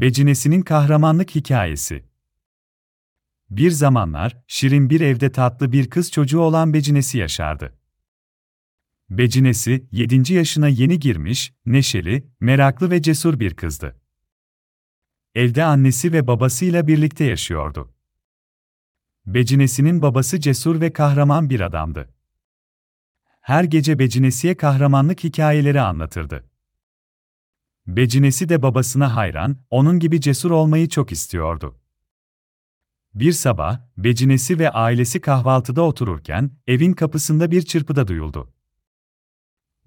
Becinesi'nin kahramanlık hikayesi. Bir zamanlar, şirin bir evde tatlı bir kız çocuğu olan Becinesi yaşardı. Becinesi, 7. yaşına yeni girmiş, neşeli, meraklı ve cesur bir kızdı. Evde annesi ve babasıyla birlikte yaşıyordu. Becinesi'nin babası cesur ve kahraman bir adamdı. Her gece Becinesi'ye kahramanlık hikayeleri anlatırdı. Becinesi de babasına hayran, onun gibi cesur olmayı çok istiyordu. Bir sabah, Becinesi ve ailesi kahvaltıda otururken, evin kapısında bir çırpıda duyuldu.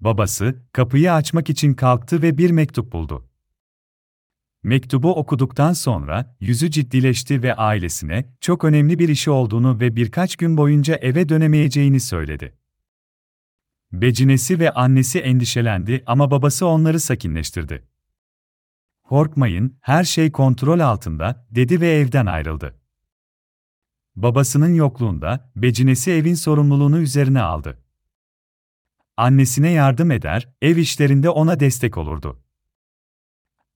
Babası, kapıyı açmak için kalktı ve bir mektup buldu. Mektubu okuduktan sonra, yüzü ciddileşti ve ailesine, çok önemli bir işi olduğunu ve birkaç gün boyunca eve dönemeyeceğini söyledi. Becinesi ve annesi endişelendi ama babası onları sakinleştirdi. Korkmayın, her şey kontrol altında, dedi ve evden ayrıldı. Babasının yokluğunda, Becinesi evin sorumluluğunu üzerine aldı. Annesine yardım eder, ev işlerinde ona destek olurdu.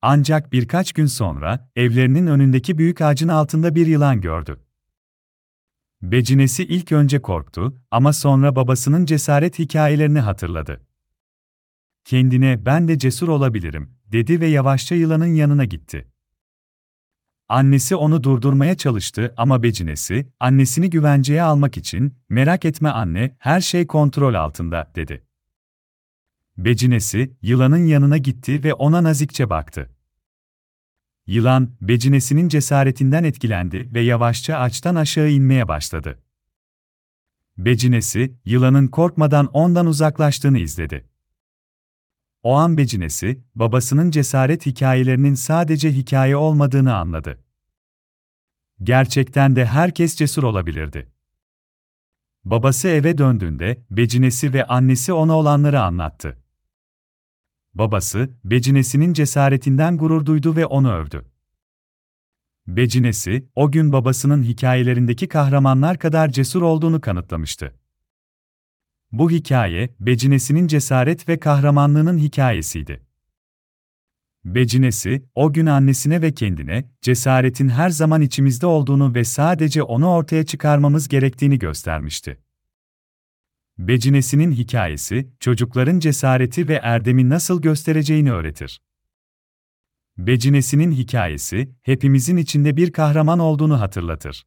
Ancak birkaç gün sonra, evlerinin önündeki büyük ağacın altında bir yılan gördü. Becinesi ilk önce korktu ama sonra babasının cesaret hikayelerini hatırladı. Kendine ben de cesur olabilirim, dedi ve yavaşça yılanın yanına gitti. Annesi onu durdurmaya çalıştı ama Becinesi, annesini güvenceye almak için, merak etme anne, her şey kontrol altında, dedi. Becinesi, yılanın yanına gitti ve ona nazikçe baktı. Yılan, Becinesi'nin cesaretinden etkilendi ve yavaşça ağaçtan aşağı inmeye başladı. Becinesi, yılanın korkmadan ondan uzaklaştığını izledi. O an Becinesi, babasının cesaret hikayelerinin sadece hikaye olmadığını anladı. Gerçekten de herkes cesur olabilirdi. Babası eve döndüğünde, Becinesi ve annesi ona olanları anlattı. Babası, Becinesi'nin cesaretinden gurur duydu ve onu övdü. Becinesi, o gün babasının hikayelerindeki kahramanlar kadar cesur olduğunu kanıtlamıştı. Bu hikaye, Becinesi'nin cesaret ve kahramanlığının hikayesiydi. Becinesi, o gün annesine ve kendine, cesaretin her zaman içimizde olduğunu ve sadece onu ortaya çıkarmamız gerektiğini göstermişti. Becinesi'nin hikayesi, çocukların cesareti ve erdemi nasıl göstereceğini öğretir. Becinesi'nin hikayesi, hepimizin içinde bir kahraman olduğunu hatırlatır.